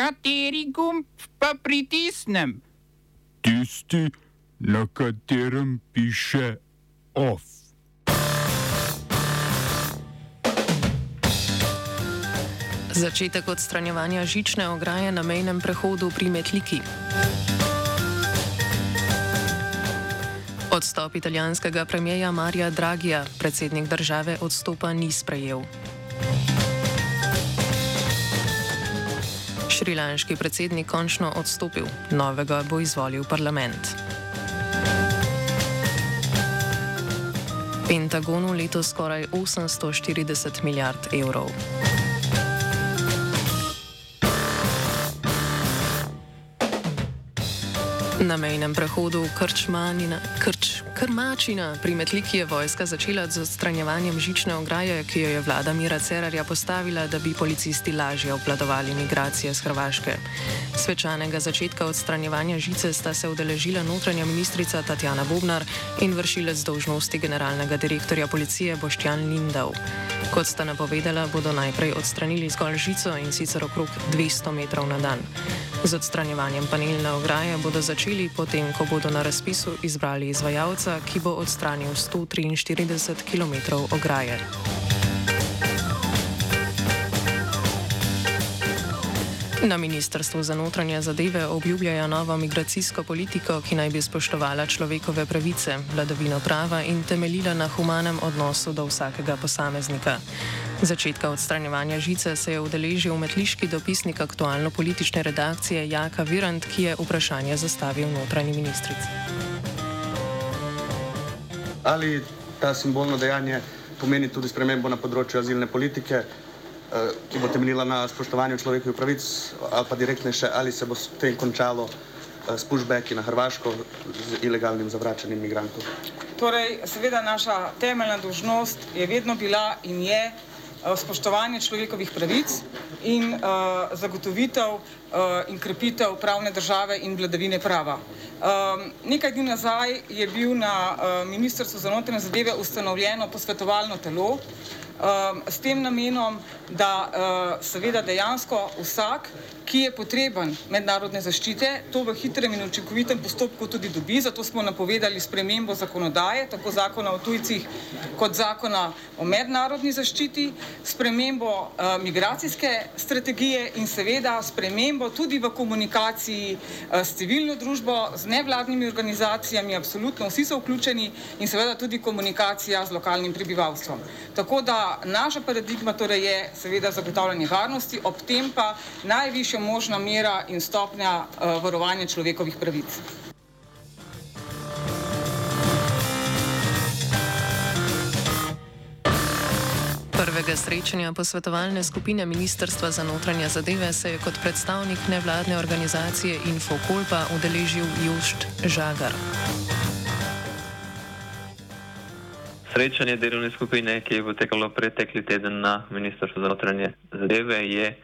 Kateri gumb pa pritisnem? Tisti, na katerem piše OF. Začetek odstranjevanja žične ograje na mejnem prehodu pri Metliki. Odstop italijanskega premijeja Marija Dragija, predsednik države odstopa ni sprejel. Šrilanški predsednik končno odstopil, novega bo izvolil parlament. Pentagonu letos skoraj 840 milijard evrov. Na mejnem prehodu Krčmanina, Krč, Krmačina pri Metliki je vojska začela z odstranjevanjem žične ograje, ki jo je vlada Mira Cerarja postavila, da bi policisti lažje obvladovali migracije z Hrvaške. Svečanega začetka odstranjevanja žice sta se udeležila notranja ministrica Tatjana Bobnar in vršilec dolžnosti generalnega direktorja policije Boštjan Lindau. Kot sta napovedala, bodo najprej odstranili zgolj žico in sicer okrog 200 metrov na dan. Z odstranjevanjem panelne ograje bodo začeli potem, ko bodo na razpisu izbrali izvajalca, ki bo odstranil 143 km ograje. Na Ministrstvu za notranje zadeve obljubljajo novo migracijsko politiko, ki naj bi spoštovala človekove pravice, vladavino prava in temeljila na humanem odnosu do vsakega posameznika. Začetka odstranjevanja žice se je udeležil metliški dopisnik aktualno-politične redakcije Jaka Virant, ki je vprašanje zastavil notranji ministrici. Ali ta simbolno dejanje pomeni tudi spremembo na področju azilne politike, ki bo temeljila na spoštovanju človekovih pravic, ali pa direktnejše, ali se bo s tem končalo eh, s pushbacki na Hrvaško z ilegalnim zavračanjem migrantov? Torej, seveda naša temeljna dožnost je vedno bila in je Eh, spoštovanje človekovih pravic in uh, zagotovitev uh, in krepitev pravne države in vladavine prava. Um, nekaj dni nazaj je bil na uh, Ministrstvu za notranje zadeve ustanovljeno posvetovalno telo, s tem namenom, da uh, seveda dejansko vsak, ki je potreben mednarodne zaščite, to v hitrem in učinkovitem postopku tudi dobi. Zato smo napovedali spremembo zakonodaje, tako zakona o tujcih kot zakona o mednarodni zaščiti, spremembo uh, migracijske strategije in seveda spremembo tudi v komunikaciji uh, s civilno družbo, z nevladnimi organizacijami, absolutno vsi so vključeni in seveda tudi komunikacija z lokalnim prebivalstvom. Tako da naša paradigma torej je seveda zagotavljanje varnosti, ob tem pa najvišja možna mera in stopnja uh, varovanja človekovih pravic. Prvega srečanja posvetovalne skupine Ministrstva za notranje zadeve se je kot predstavnik nevladne organizacije Infokolpa udeležil Jušt Žagar. Srečanje delovne skupine, ki je potekalo pretekli teden na Ministrstvu za notranje zadeve, je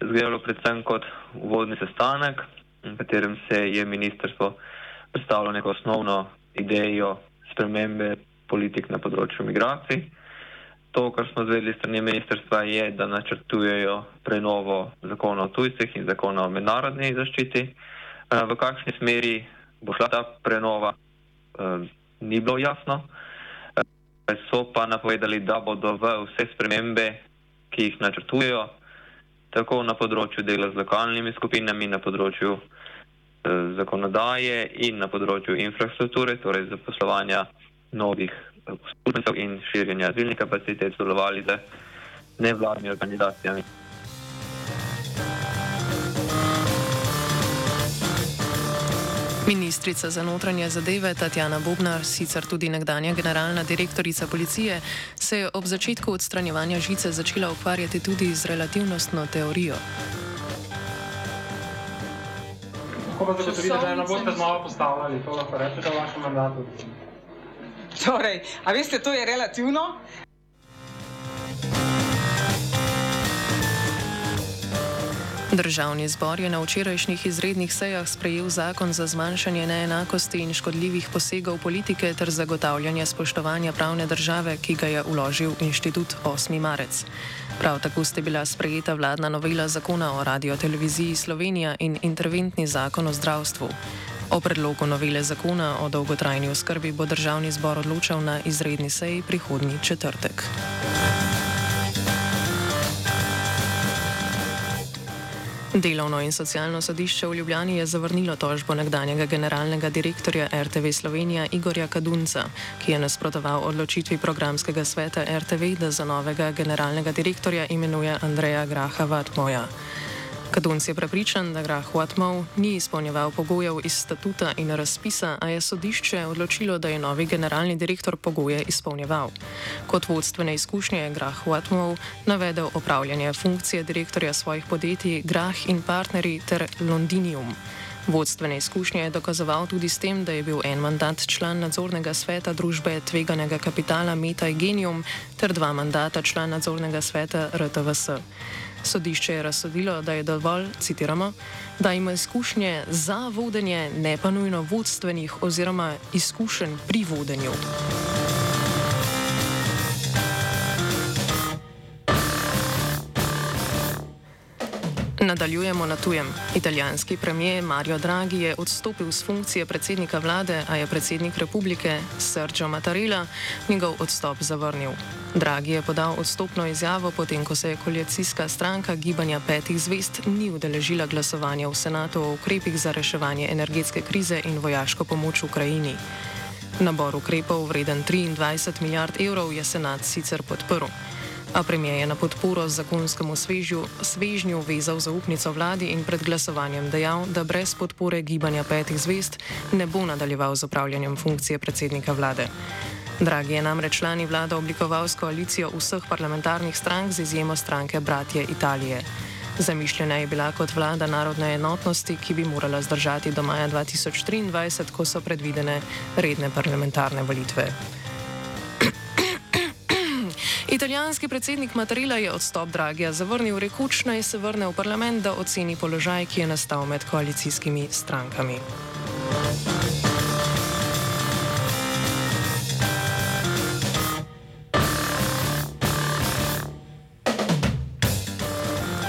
izgledalo predvsem kot uvodni sestanek, v katerem se je ministrstvo predstavilo neko osnovno idejo spremembe politik na področju migracij. To, kar smo zvedeli strani ministrstva, je, da načrtujejo prenovo zakona o tujcih in zakona o mednarodni zaščiti. Eh, v kakšni smeri bo šla ta prenova, eh, ni bilo jasno so pa napovedali, da bodo v vse spremembe, ki jih načrtujejo, tako na področju dela z lokalnimi skupinami, na področju eh, zakonodaje in na področju infrastrukture, torej zaposlovanja novih eh, uslužbencev in širjenja azilnih kapacitet, sodelovali z nevladnimi organizacijami. Ministrica za notranje zadeve Tatjana Bobnar, sicer tudi nekdanja generalna direktorica policije, se je ob začetku odstranjevanja žice začela ukvarjati tudi z relativnostno teorijo. Kako pa zagotovite, da ne boste znova postavljali, to lahko rečete v vašem mandatu? Torej, a veste, to je relativno. Državni zbor je na včerajšnjih izrednih sejah sprejel zakon za zmanjšanje neenakosti in škodljivih posegov politike ter zagotavljanje spoštovanja pravne države, ki ga je uložil inštitut 8. marec. Prav tako ste bila sprejeta vladna novela zakona o radioteleviziji Slovenija in interventni zakon o zdravstvu. O predlogu novele zakona o dolgotrajni oskrbi bo državni zbor odločal na izredni seji prihodnji četrtek. Delovno in socialno sodišče v Ljubljani je zavrnilo tožbo nekdanjega generalnega direktorja RTV Slovenija Igorja Kadunca, ki je nasprotoval odločitvi programskega sveta RTV, da za novega generalnega direktorja imenuje Andreja Graha Vatmoja. Kadunc je prepričan, da Grah Watmov ni izpolnjeval pogojev iz statuta in razpisa, a je sodišče odločilo, da je novi generalni direktor pogoje izpolnjeval. Kot vodstvene izkušnje je Grah Watmov navedel opravljanje funkcije direktorja svojih podjetij Grah in Partneri ter Londinium. Vodstvene izkušnje je dokazoval tudi s tem, da je bil en mandat član nadzornega sveta družbe tveganega kapitala Meta Genium ter dva mandata član nadzornega sveta RTVS. Sodišče je razsodilo, da je dovolj, citiramo, da ima izkušnje za vodenje, ne pa nujno vodstvenih oziroma izkušenj pri vodenju. Nadaljujemo na tujem. Italijanski premijer Mario Draghi je odstopil z funkcije predsednika vlade, a je predsednik republike Sergio Mattarella njegov odstop zavrnil. Draghi je podal odstopno izjavo, potem ko se je koalicijska stranka Gibanja petih zvest ni udeležila glasovanja v senatu o ukrepih za reševanje energetske krize in vojaško pomoč Ukrajini. Nabor ukrepov vreden 23 milijard evrov je senat sicer podprl. A premijer je na podporo zakonskemu svežju, svežnju vezal zaupnico vladi in pred glasovanjem dejal, da brez podpore gibanja petih zvest ne bo nadaljeval z upravljanjem funkcije predsednika vlade. Dragi je namreč člani vlade oblikoval s koalicijo vseh parlamentarnih strank z izjemo stranke Bratje Italije. Zamišljena je bila kot vlada narodne enotnosti, ki bi morala zdržati do maja 2023, ko so predvidene redne parlamentarne volitve. Italijanski predsednik Matarila je odstop Dragija zavrnil, rekoč naj se vrne v parlament, da oceni položaj, ki je nastal med koalicijskimi strankami.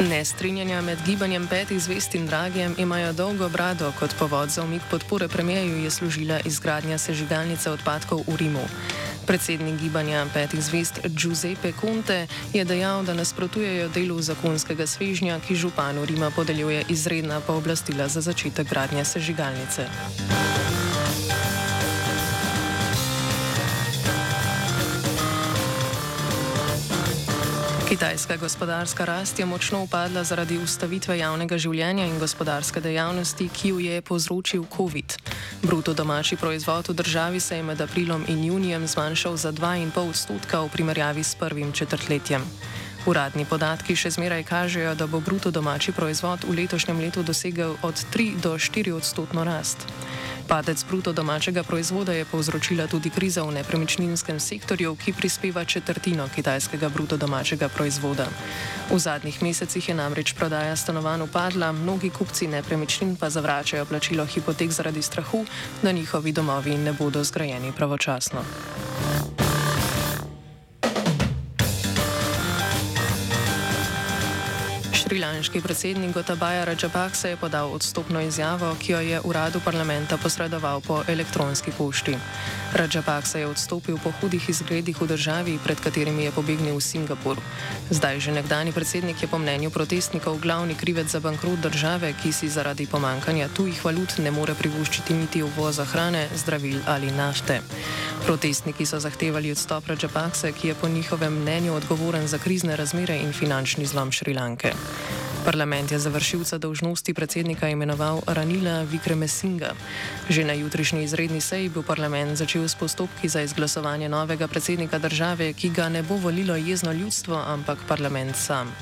Nestrinjanja med gibanjem petih zvest in Dragijem imajo dolgo brado, kot povod za umik podpore premijeju je služila izgradnja sežigalnice odpadkov v Rimu. Predsednik gibanja petih zvest Giuseppe Conte je dejal, da nasprotujejo delu zakonskega svežnja, ki županu Rima podeljuje izredna pooblastila za začetek gradnje sežigalnice. Kitajska gospodarska rast je močno upadla zaradi ustavitve javnega življenja in gospodarske dejavnosti, ki jo je povzročil COVID. Bruto domači proizvod v državi se je med aprilom in junijem zmanjšal za 2,5 odstotka v primerjavi s prvim četrtletjem. Uradni podatki še zmeraj kažejo, da bo bruto domači proizvod v letošnjem letu dosegel od 3 do 4 odstotno rast. Padec bruto domačega proizvoda je povzročila tudi kriza v nepremičninskem sektorju, ki prispeva četrtino kitajskega bruto domačega proizvoda. V zadnjih mesecih je namreč prodaja stanovanj upadla, mnogi kupci nepremičnin pa zavračajo plačilo hipotek zaradi strahu, da njihovi domovi ne bodo zgrajeni pravočasno. Šrilanški predsednik Gotabaja Rajapaksa je podal odstopno izjavo, ki jo je uradu parlamenta posredoval po elektronski pošti. Rajapaksa je odstopil po hudih izgredih v državi, pred katerimi je pobegnil v Singapur. Zdaj že nekdani predsednik je po mnenju protestnikov glavni krivec za bankrot države, ki si zaradi pomankanja tujih valut ne more privoščiti niti uvoza hrane, zdravil ali nafte. Protestniki so zahtevali odstop Rajapakse, ki je po njihovem mnenju odgovoren za krizne razmere in finančni zlom Šrilanke. Parlament je za vršilca dolžnosti predsednika imenoval Ranila Vikremesinga. Že na jutrišnji izredni seji bo parlament začel s postopki za izglasovanje novega predsednika države, ki ga ne bo volilo jezno ljudstvo, ampak parlament sam.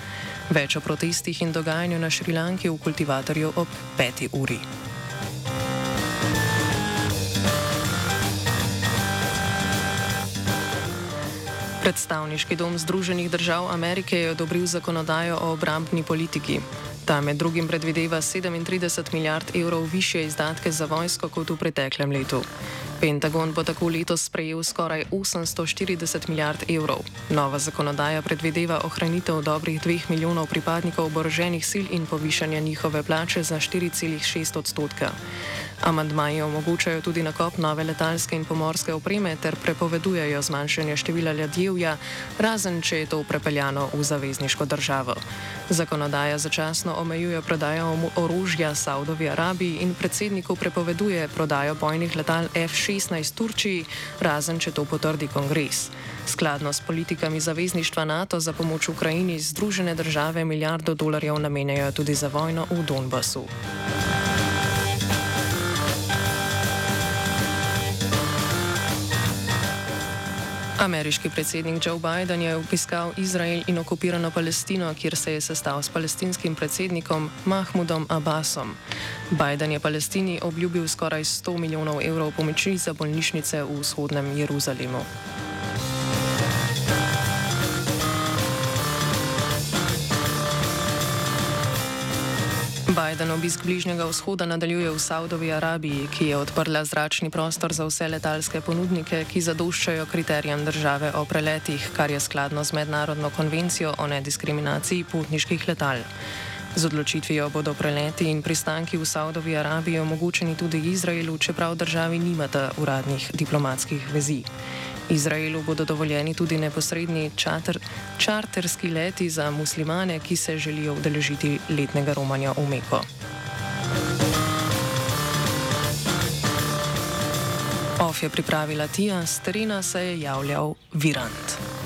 Več o protestih in dogajanju na Šrilanki v kultivatorju ob peti uri. Predstavniški dom Združenih držav Amerike je odobril zakonodajo o obrambni politiki. Ta med drugim predvideva 37 milijard evrov više izdatke za vojsko kot v preteklem letu. Pentagon bo tako letos sprejel skoraj 840 milijard evrov. Nova zakonodaja predvideva ohranitev dobrih 2 milijonov pripadnikov oboroženih sil in povišanje njihove plače za 4,6 odstotka. Amandmaji omogočajo tudi nakop nove letalske in pomorske opreme ter prepovedujejo zmanjšanje števila ladjevja, razen če je to prepeljano v zavezniško državo. Zakonodaja začasno omejuje prodajo orožja Saudovi Arabiji in predsedniku prepoveduje prodajo bojnih letal F-16 Turčiji, razen če to potrdi kongres. Skladno s politikami zavezništva NATO za pomoč Ukrajini, Združene države milijardo dolarjev namenjajo tudi za vojno v Donbasu. Ameriški predsednik Joe Biden je obiskal Izrael in okupirano Palestino, kjer se je sestal s palestinskim predsednikom Mahmudom Abbasom. Biden je Palestini obljubil skoraj 100 milijonov evrov pomoči za bolnišnice v vzhodnem Jeruzalemu. Biden obisk Bližnjega vzhoda nadaljuje v Saudovi Arabiji, ki je odprla zračni prostor za vse letalske ponudnike, ki zadoščajo kriterijem države o preletih, kar je skladno z mednarodno konvencijo o nediskriminaciji potniških letal. Z odločitvijo bodo preleti in pristanki v Saudovi Arabiji omogočeni tudi Izraelu, čeprav državi nimata uradnih diplomatskih vezi. Izraelu bodo dovoljeni tudi neposredni čater, čarterski leti za muslimane, ki se želijo udeležiti letnega romanja v Meko. OF je pripravila Tija, s terena se je javljal Virant.